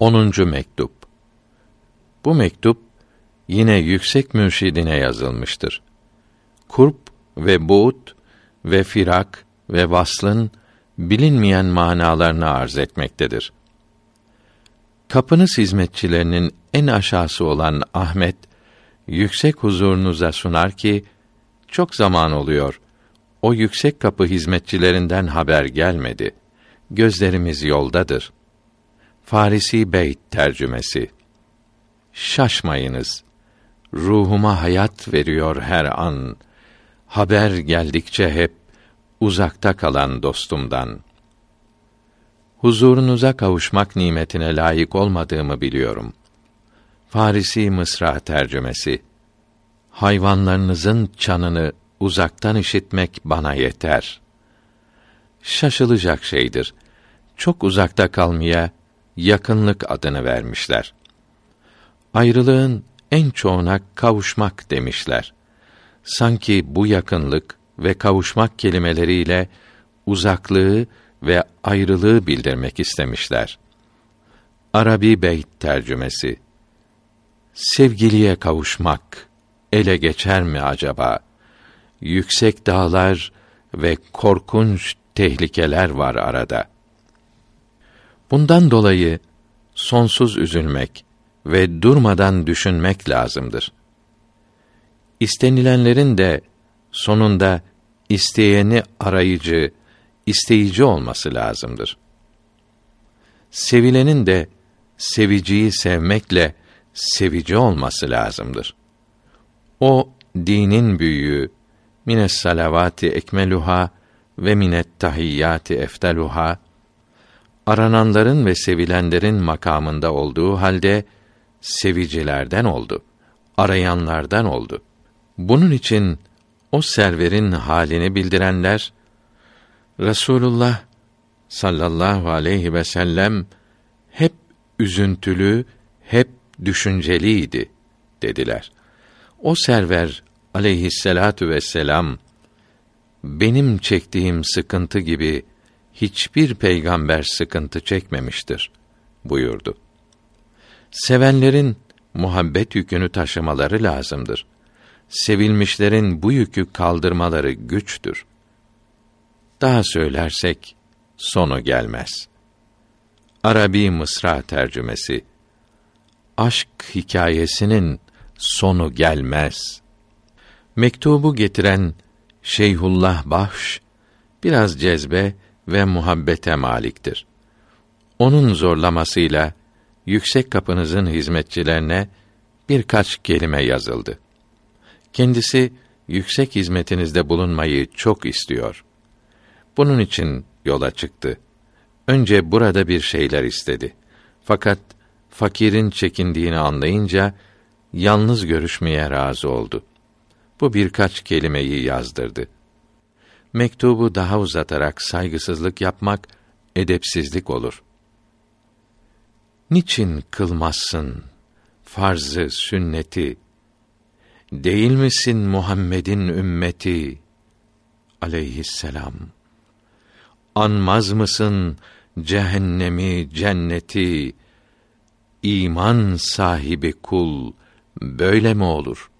10. mektup. Bu mektup yine yüksek mürşidine yazılmıştır. Kurp ve buğut ve firak ve vaslın bilinmeyen manalarını arz etmektedir. Kapınız hizmetçilerinin en aşağısı olan Ahmet yüksek huzurunuza sunar ki çok zaman oluyor. O yüksek kapı hizmetçilerinden haber gelmedi. Gözlerimiz yoldadır. Farisi Beyt tercümesi. Şaşmayınız. Ruhuma hayat veriyor her an. Haber geldikçe hep uzakta kalan dostumdan. Huzurunuza kavuşmak nimetine layık olmadığımı biliyorum. Farisi Mısra tercümesi. Hayvanlarınızın çanını uzaktan işitmek bana yeter. Şaşılacak şeydir. Çok uzakta kalmaya yakınlık adını vermişler. Ayrılığın en çoğuna kavuşmak demişler. Sanki bu yakınlık ve kavuşmak kelimeleriyle uzaklığı ve ayrılığı bildirmek istemişler. Arabi Beyt tercümesi Sevgiliye kavuşmak ele geçer mi acaba? Yüksek dağlar ve korkunç tehlikeler var arada. Bundan dolayı sonsuz üzülmek ve durmadan düşünmek lazımdır. İstenilenlerin de sonunda isteyeni arayıcı, isteyici olması lazımdır. Sevilenin de seviciyi sevmekle sevici olması lazımdır. O dinin büyüğü mines salavati ekmeluha ve minet tahiyyati efteluha arananların ve sevilenlerin makamında olduğu halde sevicilerden oldu. Arayanlardan oldu. Bunun için o serverin halini bildirenler Resulullah sallallahu aleyhi ve sellem hep üzüntülü, hep düşünceliydi dediler. O server aleyhisselatu vesselam benim çektiğim sıkıntı gibi hiçbir peygamber sıkıntı çekmemiştir buyurdu. Sevenlerin muhabbet yükünü taşımaları lazımdır. Sevilmişlerin bu yükü kaldırmaları güçtür. Daha söylersek sonu gelmez. Arabi Mısra tercümesi Aşk hikayesinin sonu gelmez. Mektubu getiren Şeyhullah Bahş biraz cezbe ve muhabbete maliktir. Onun zorlamasıyla yüksek kapınızın hizmetçilerine birkaç kelime yazıldı. Kendisi yüksek hizmetinizde bulunmayı çok istiyor. Bunun için yola çıktı. Önce burada bir şeyler istedi. Fakat fakirin çekindiğini anlayınca yalnız görüşmeye razı oldu. Bu birkaç kelimeyi yazdırdı. Mektubu daha uzatarak saygısızlık yapmak edepsizlik olur. Niçin kılmazsın farzı sünneti? Değil misin Muhammed'in ümmeti? Aleyhisselam. Anmaz mısın cehennemi, cenneti? İman sahibi kul böyle mi olur?'